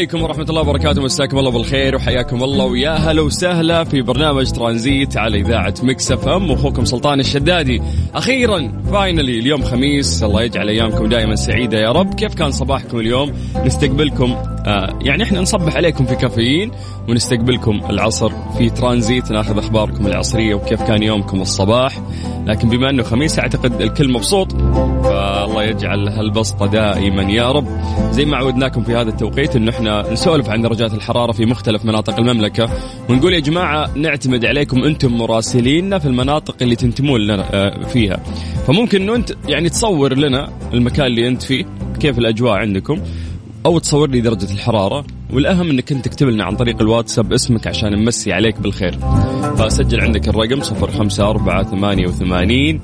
عليكم ورحمة الله وبركاته. مساكم الله بالخير وحياكم الله. ويا هلا وسهلا في برنامج ترانزيت على إذاعة Mix FM. وأخوكم سلطان الشدادي. أخيرا فاينلي اليوم خميس. الله يجعل أيامكم دائما سعيدة يا رب. كيف كان صباحكم اليوم؟ نستقبلكم آه يعني إحنا نصبح عليكم في كافيين ونستقبلكم العصر في ترانزيت ناخذ أخباركم العصرية وكيف كان يومكم الصباح. لكن بما أنه خميس أعتقد الكل مبسوط فالله يجعل هالبسطة دائما. يا رب زي ما عودناكم في هذا التوقيت إنه إحنا نسولف عن درجات الحرارة في مختلف مناطق المملكة ونقول يا جماعة نعتمد عليكم أنتم مراسليننا في المناطق اللي تنتمون لنا آه، فيها. فممكن إنه أنت يعني تصور لنا المكان اللي أنت فيه كيف الأجواء عندكم. أو تصور لي درجة الحرارة والأهم إنك أنت تكتب لنا عن طريق الواتساب اسمك عشان نمسي عليك بالخير. فسجل عندك الرقم 05488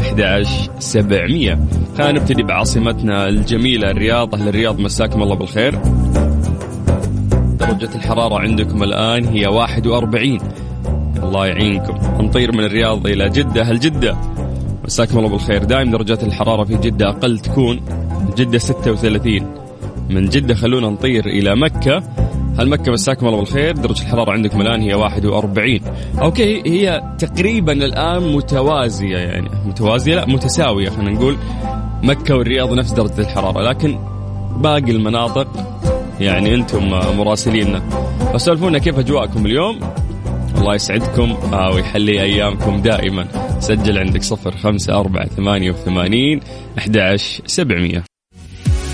11700 خلينا نبتدي بعاصمتنا الجميلة الرياض أهل الرياض مساكم الله بالخير. درجة الحرارة عندكم الآن هي 41 الله يعينكم. نطير من الرياض إلى جدة. هل جدة؟ مساكم الله بالخير. دائما درجات الحرارة في جدة أقل تكون جدة 36 من جدة. خلونا نطير إلى مكة. هل مكة مساكم الله بالخير؟ درجة الحرارة عندكم الآن هي 41 أوكي هي تقريبا الآن متوازية يعني. متوازية؟ لا متساوية خلينا نقول. مكة والرياض نفس درجة الحرارة لكن باقي المناطق يعني أنتم مراسليننا. فسولفونا كيف أجواءكم اليوم؟ الله يسعدكم آه ويحلي أيامكم دائما. سجل عندك صفر خمسة أربعة ثمانية وثمانين أحد عشر سبعمية.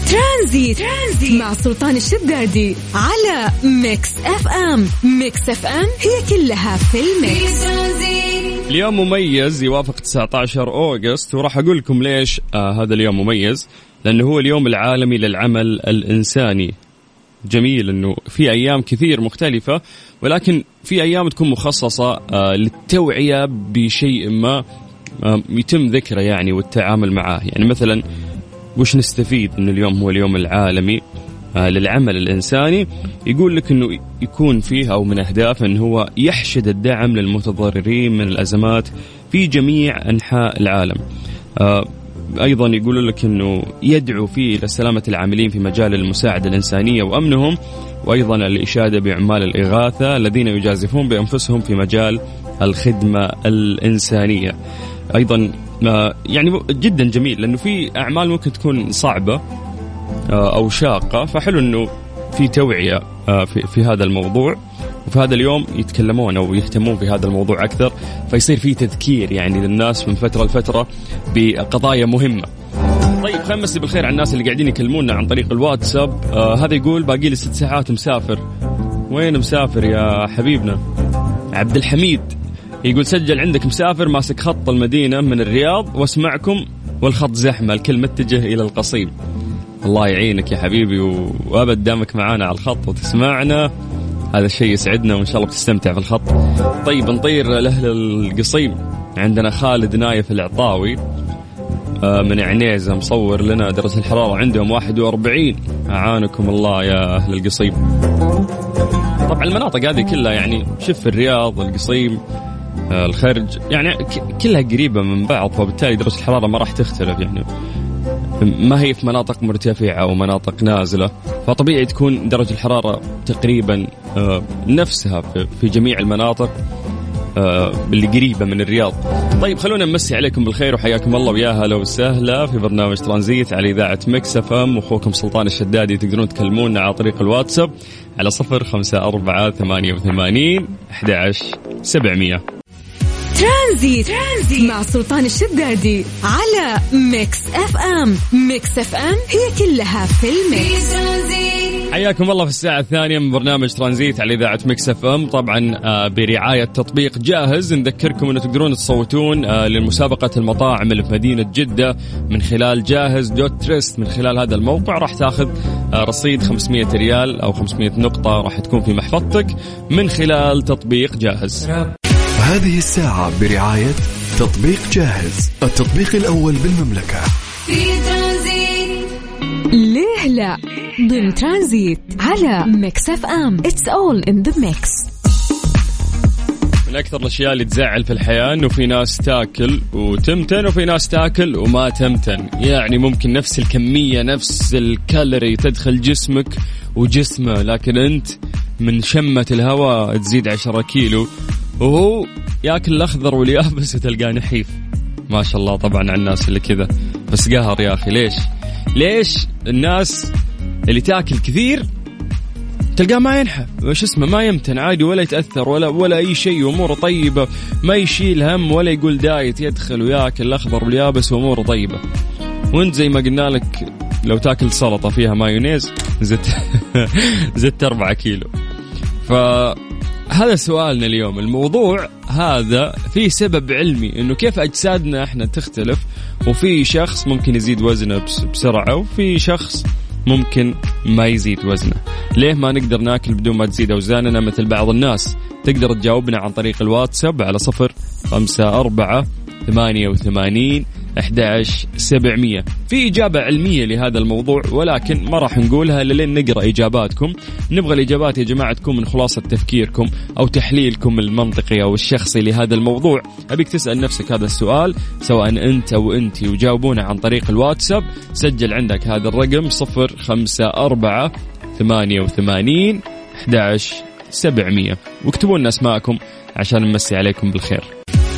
ترانزيت. ترانزيت. مع سلطان الشدادي على Mix FM. Mix FM هي كلها في ال mix. اليوم مميز يوافق 19 August وراح أقول لكم ليش آه هذا اليوم مميز. لأنه هو اليوم العالمي للعمل الإنساني. جميل إنه في أيام كثير مختلفة ولكن في أيام تكون مخصصة آه للتوعية بشيء ما آه يتم ذكره يعني والتعامل معاه يعني مثلا وش نستفيد ان اليوم هو اليوم العالمي آه، للعمل الإنساني يقول لك إنه يكون فيه أو من اهدافه انه هو يحشد الدعم للمتضررين من الأزمات في جميع أنحاء العالم. آه، أيضا يقول لك إنه يدعو فيه إلى سلامة العاملين في مجال المساعدة الإنسانية وأمنهم وأيضا الإشادة بعمال الإغاثة الذين يجازفون بأنفسهم في مجال الخدمة الإنسانية. أيضا يعني جدا جميل لأنه في أعمال ممكن تكون صعبة آه، أو شاقة فحلو إنه في توعية آه، في, في هذا الموضوع. وفي هذا اليوم يتكلمون أو يهتمون في هذا الموضوع أكثر فيصير في تذكير يعني للناس من فترة لفترة بقضايا مهمة. طيب خلينا نمسي بالخير على الناس اللي قاعدين يكلمونا عن طريق الواتساب. آه هذا يقول باقي لي ست ساعات مسافر. وين مسافر يا حبيبنا؟ عبد الحميد. يقول سجل عندك مسافر ماسك خط المدينة من الرياض واسمعكم والخط زحمة. الكل متجه إلى القصيم. الله يعينك يا حبيبي وابد دامك معانا على الخط وتسمعنا. هذا الشيء يسعدنا وإن شاء الله بتستمتع في الخط. طيب نطير لأهل القصيم. عندنا خالد نايف العطاوي آه، من عنيزة مصور لنا درجه الحرارة. عندهم 41 أعانكم الله يا أهل القصيم. طبعا المناطق هذه كلها يعني شف الرياض القصيم آه، الخرج يعني كلها قريبة من بعض فبالتالي درجة الحرارة ما راح تختلف يعني ما هي في مناطق مرتفعة أو مناطق نازلة فطبيعي تكون درجة الحرارة تقريبا آه، نفسها في جميع المناطق آه، اللي قريبة من الرياض. طيب خلونا نمسي عليكم بالخير وحياكم الله ويا هلا وسهلا في برنامج ترانزيت على إذاعة Mix FM واخوكم سلطان الشدادي تقدرون تكلمونا على طريق الواتساب على 054 88 11 700. ترانزيت. ترانزيت مع سلطان الشدادي على Mix FM. Mix FM هي كلها في ال mix. حياكم الله في الساعة الثانية من برنامج ترانزيت على إذاعة Mix FM. طبعا آه، برعاية تطبيق جاهز. نذكركم أنه تقدرون تصوتون آه، لمسابقة المطاعم اللي في مدينة جدة من خلال جاهز dot trist من خلال هذا الموقع. راح تاخذ آه، رصيد 500 ريال أو 500 نقطة راح تكون في محفظتك من خلال تطبيق جاهز. هذه الساعة برعاية تطبيق جاهز التطبيق الأول بالمملكة. في ترانزيت. ليه لا؟ ضمن ترانزيت على Mix FM. It's all in the mix من أكثر الأشياء اللي تزعل في الحياة إنه في ناس تاكل وتمتن وفي ناس تاكل وما تمتن. يعني ممكن نفس الكمية نفس الكالوري تدخل جسمك وجسمه لكن أنت من شمة الهواء تزيد عشرة كيلو. وهو ياكل الأخضر واليابس وتلقاه نحيف. ما شاء الله طبعا على الناس اللي كذا. بس قهر يا أخي ليش؟ ليش الناس اللي تاكل كثير تلقاه ما ينحف وش اسمه؟ ما يمتن عادي ولا يتأثر ولا ولا أي شيء اموره طيبة. ما يشيل هم ولا يقول دايت يدخل وياكل الأخضر واليابس وأموره طيبة. وأنت زي ما قلنا لك لو تاكل سلطة فيها مايونيز زدت زدت 4 كيلو. فهذا سؤالنا اليوم. الموضوع هذا في سبب علمي إنه كيف أجسادنا إحنا تختلف وفي شخص ممكن يزيد وزنه بسرعة وفي شخص ممكن ما يزيد وزنه. ليه ما نقدر ناكل بدون ما تزيد أوزاننا مثل بعض الناس؟ تقدر تجاوبنا عن طريق الواتساب على صفر خمسة أربعة ثمانية وثمانين 11700 في إجابة علمية لهذا الموضوع ولكن ما راح نقولها لين نقرأ إجاباتكم. نبغى الإجابات يا جماعة تكون من خلاصة تفكيركم أو تحليلكم المنطقي أو الشخصي لهذا الموضوع. أبيك تسأل نفسك هذا السؤال سواء أنت أو أنت وجاوبونا عن طريق الواتساب. سجل عندك هذا الرقم 054 88 11700 واكتبوا لنا أسماءكم عشان نمسي عليكم بالخير.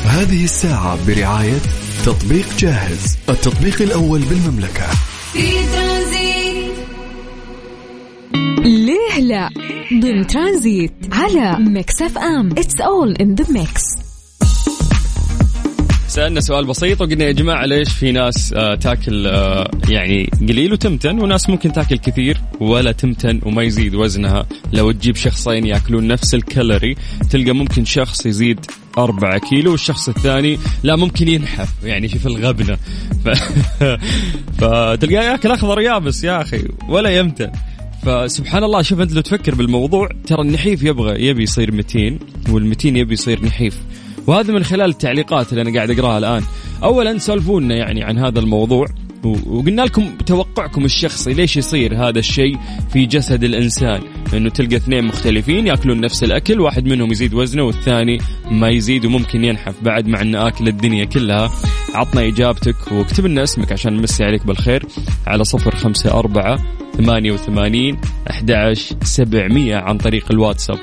هذه الساعة برعاية تطبيق جاهز التطبيق الأول بالمملكة. في ترانزيت. ليه لا؟ ضمن ترانزيت على ميكس أف أم. it's all in the mix سألنا سؤال بسيط وقلنا يا جماعة ليش في ناس آه تاكل آه يعني قليل وتمتن وناس ممكن تاكل كثير ولا تمتن وما يزيد وزنها. لو تجيب شخصين ياكلون نفس الكالوري تلقى ممكن شخص يزيد أربعة كيلو والشخص الثاني لا ممكن ينحف يعني شوف الغبنة. ف... فتلقاه ياكل أخضر يابس يا أخي ولا يمتن. فسبحان الله شوف أنت لو تفكر بالموضوع ترى النحيف يبغى يبي يصير متين والمتين يبي يصير نحيف. وهذا من خلال التعليقات اللي أنا قاعد أقراها الآن. اولا سولفونا يعني عن هذا الموضوع وقلنا لكم توقعكم الشخصي ليش يصير هذا الشيء في جسد الإنسان. إنه تلقى اثنين مختلفين يأكلون نفس الأكل واحد منهم يزيد وزنه والثاني ما يزيد وممكن ينحف بعد مع أنه آكل الدنيا كلها. عطنا إجابتك واكتب لنا اسمك عشان نمسي عليك بالخير. على صفر خمسة أربعة ثمانية وثمانين أحد عن طريق الواتساب.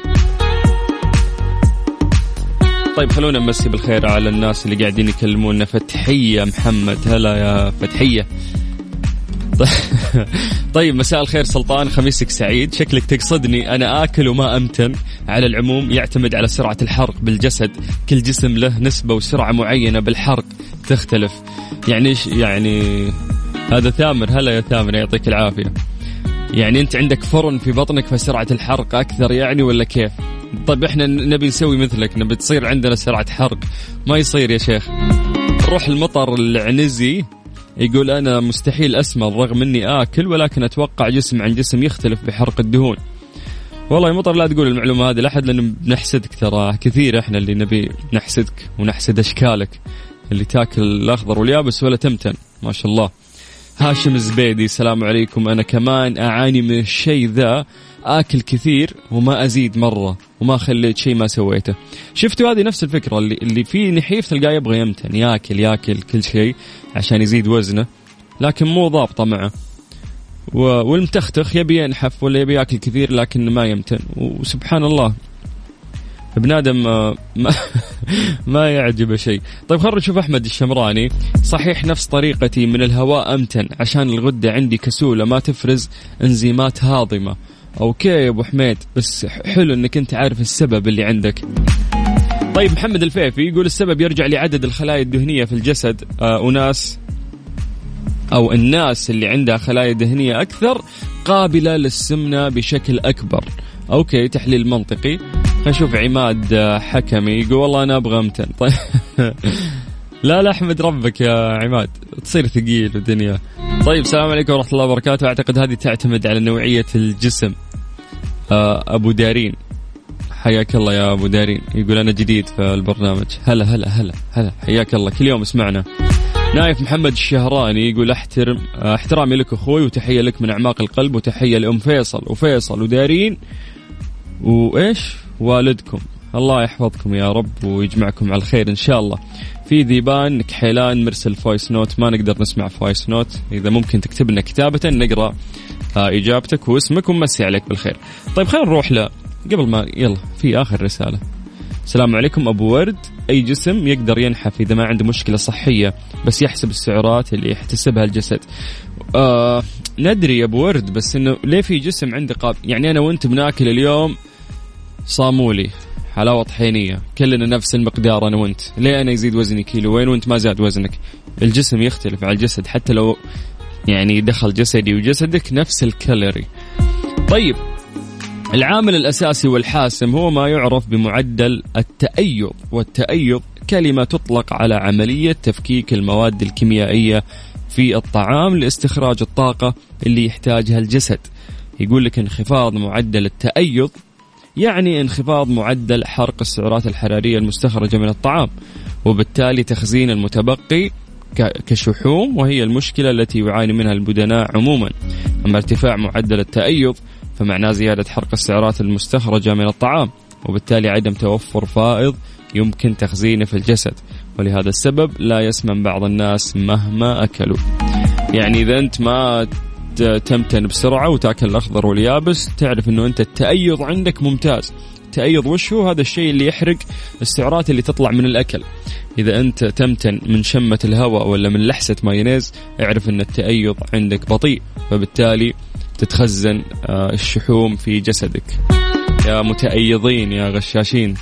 طيب خلونا نمسي بالخير على الناس اللي قاعدين يكلمونا. فتحية محمد. هلا يا فتحية. طيب مساء الخير سلطان خميسك سعيد. شكلك تقصدني. أنا آكل وما أمتن. على العموم يعتمد على سرعة الحرق بالجسد. كل جسم له نسبة وسرعة معينة بالحرق تختلف. يعني يعني هذا ثامر. هلا يا ثامر يعطيك العافية. يعني أنت عندك فرن في بطنك فسرعة الحرق أكثر يعني ولا كيف؟ طيب إحنا نبي نسوي مثلك نبي تصير عندنا سرعة حرق. ما يصير يا شيخ. نروح المطر العنزي يقول أنا مستحيل اسمر رغم إني آكل ولكن أتوقع جسم عن جسم يختلف بحرق الدهون. والله يا مطر لا تقول المعلومة هذه لأحد لأنه بنحسدك ترى. كثير إحنا اللي نبي نحسدك ونحسد أشكالك اللي تاكل الأخضر واليابس ولا تمتن. ما شاء الله. هاشم الزبيدي السلام عليكم. أنا كمان أعاني من الشيء ذا. آكل كثير وما أزيد مرة وما خليت شيء ما سويته. شفتوا هذه نفس الفكرة اللي اللي فيه نحيف تلقاه يبغى يمتن ياكل ياكل كل شيء عشان يزيد وزنه لكن مو ضابطة معه. والمتختخ يبي ينحف ولا يبي ياكل كثير لكن ما يمتن. وسبحان الله ابن آدم ما, ما يعجبه شيء. طيب خلينا نشوف أحمد الشمراني. صحيح نفس طريقتي من الهواء أمتن عشان الغدة عندي كسولة ما تفرز إنزيمات هاضمة. okay يا أبو حميد بس حلو إنك أنت عارف السبب اللي عندك. طيب محمد الفيفي يقول السبب يرجع لعدد الخلايا الدهنية في الجسد. آه أناس أو الناس اللي عندها خلايا دهنية أكثر قابلة للسمنة بشكل أكبر. أوكي تحليل منطقي. نشوف عماد آه، حكمي يقول والله أنا أبغى أمتن. طيب. لا لا أحمد ربك يا عماد تصير ثقيل الدنيا. طيب السلام عليكم ورحمة الله وبركاته. أعتقد هذه تعتمد على نوعية الجسم. آه، أبو دارين. حياك الله يا أبو دارين. يقول أنا جديد في البرنامج. هلا هلا هلا هلا. حياك الله. كل يوم اسمعنا. نايف محمد الشهراني يقول أحترم احترامي لك أخوي وتحية لك من أعماق القلب وتحية لأم فيصل وفيصل ودارين وإيش؟ والدكم. الله يحفظكم يا رب ويجمعكم على الخير إن شاء الله. في ذيبان كحيلان مرسل voice note. ما نقدر نسمع voice note. إذا ممكن تكتب لنا كتابة نقرأ آه، إجابتك واسمك ونمسي عليك بالخير. طيب خلينا نروح ل قبل ما يلا في آخر رسالة. السلام عليكم أبو ورد. أي جسم يقدر ينحف إذا ما عنده مشكلة صحية بس يحسب السعرات اللي يحتسبها الجسد؟ آه ندري يا أبو ورد بس إنه ليه في جسم عنده قاب يعني أنا وانت بناكل اليوم صامولي. حلاوه طحينيه كلنا نفس المقدار أنا وأنت. ليه أنا يزيد وزني كيلوين وأنت ما زاد وزنك؟ الجسم يختلف على الجسد. حتى لو يعني دخل جسدي وجسدك نفس الكالوري. طيب العامل الأساسي والحاسم هو ما يعرف بمعدل التأيض والتأيض كلمة تطلق على عملية تفكيك المواد الكيميائية في الطعام لاستخراج الطاقة اللي يحتاجها الجسد. يقول لك انخفاض معدل التأيض يعني انخفاض معدل حرق السعرات الحرارية المستخرجة من الطعام وبالتالي تخزين المتبقي كشحوم وهي المشكلة التي يعاني منها البدناء عموما. أما ارتفاع معدل التأيض فمعناه زيادة حرق السعرات المستخرجة من الطعام وبالتالي عدم توفر فائض يمكن تخزينه في الجسد. ولهذا السبب لا يسمن بعض الناس مهما أكلوا. يعني إذا أنت ما تمتن بسرعة وتأكل الأخضر واليابس تعرف أنه أنت التأيض عندك ممتاز. التأيض وش هو؟ هذا الشيء اللي يحرق السعرات اللي تطلع من الأكل. إذا أنت تمتن من شمة الهواء ولا من لحسة مايونيز اعرف أن التأيض عندك بطيء فبالتالي تتخزن آه، الشحوم في جسدك. يا متأيضين يا غشاشين.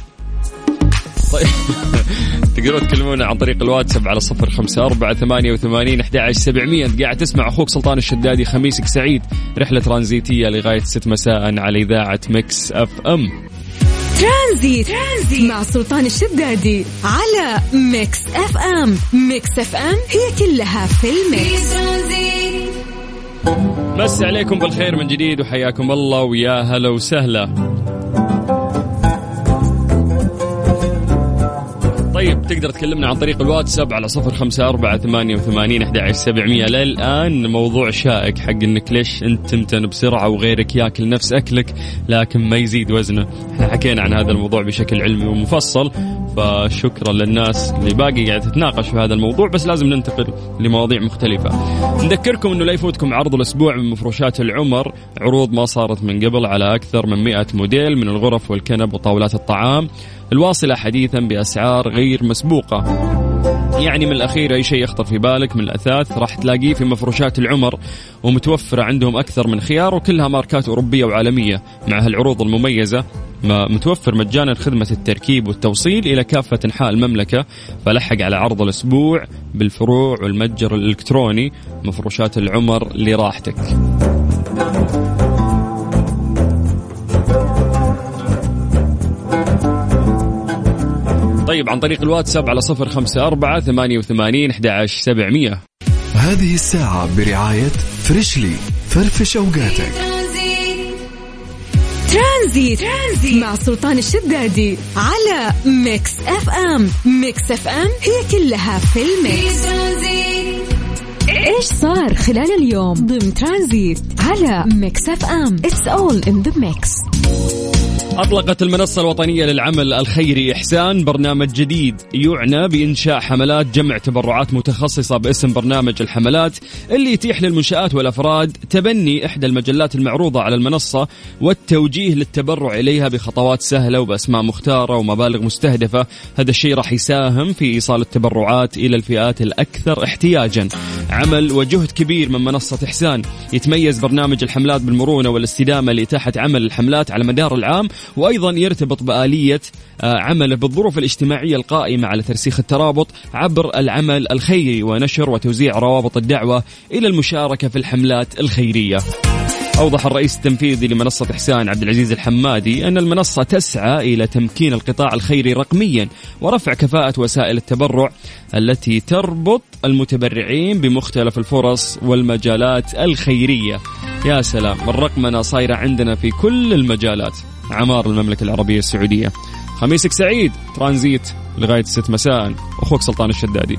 طيب. تقدرون تكلمونا عن طريق الواتساب على صفر خمسة أربعة ثمانية وثمانين. أحد سبعمية أنت قاعد تسمع أخوك سلطان الشدادي خميسك سعيد رحلة ترانزيتية لغاية ست مساء على إذاعة مكس أف أم. ترانزيت. ترانزيت مع سلطان الشدادي على ميكس أف أم. ميكس أف أم هي كلها في الميكس. مسي عليكم بالخير من جديد وحياكم الله ويا هلا وسهلا. طيب تقدر تكلمنا عن طريق الواتساب على صفر خمسة أربعة ثمانية وثمانين أحد سبعمية. للآن موضوع شائك حق إنك ليش أنت تمتن بسرعة وغيرك ياكل نفس أكلك لكن ما يزيد وزنه. إحنا حكينا عن هذا الموضوع بشكل علمي ومفصل فشكرا للناس اللي باقي قاعد تتناقش في هذا الموضوع بس لازم ننتقل لمواضيع مختلفة. نذكركم إنه لا يفوتكم عرض الأسبوع من مفروشات العمر. عروض ما صارت من قبل على أكثر من 100 موديل من الغرف والكنب وطاولات الطعام. الواصلة حديثا بأسعار غير مسبوقة. يعني من الأخير أي شيء يخطر في بالك من الأثاث راح تلاقيه في مفروشات العمر ومتوفرة عندهم أكثر من خيار وكلها ماركات أوروبية وعالمية مع هالعروض المميزة. متوفر مجانا خدمة التركيب والتوصيل إلى كافة أنحاء المملكة. فلحق على عرض الأسبوع بالفروع والمتجر الإلكتروني مفروشات العمر لراحتك. طيب عن طريق الواتساب على صفر خمسة أربعة ثمانية وثمانين أحد سبعمية. هذه الساعة برعاية فريشلي فرفش أوقاتك. ترانزيت. ترانزيت. مع سلطان الشدادي على ميكس أف أم. ميكس أف أم هي كلها في الميكس. إيش صار خلال اليوم؟ ضمن ترانزيت على ميكس أف أم. it's all in the mix أطلقت المنصة الوطنية للعمل الخيري إحسان. برنامج جديد يعنى بإنشاء حملات جمع تبرعات متخصصة باسم برنامج الحملات اللي يتيح للمنشآت والأفراد تبني إحدى المجلات المعروضة على المنصة والتوجيه للتبرع إليها بخطوات سهلة وبأسماء مختارة ومبالغ مستهدفة. هذا الشيء راح يساهم في إيصال التبرعات إلى الفئات الأكثر احتياجا. عمل وجهد كبير من منصة إحسان. يتميز برنامج الحملات بالمرونة والاستدامة لإتاحة عمل الحملات على مدار العام وأيضا يرتبط بآلية آه، عمله بالظروف الاجتماعية القائمة على ترسيخ الترابط عبر العمل الخيري ونشر وتوزيع روابط الدعوة إلى المشاركة في الحملات الخيرية. أوضح الرئيس التنفيذي لمنصة إحسان عبد العزيز الحمادي أن المنصة تسعى إلى تمكين القطاع الخيري رقميا ورفع كفاءة وسائل التبرع التي تربط المتبرعين بمختلف الفرص والمجالات الخيرية. يا سلام الرقمنة صايرة عندنا في كل المجالات. عمار المملكة العربية السعودية. خميسك سعيد ترانزيت لغاية 6 مساء. أخوك سلطان الشدادي.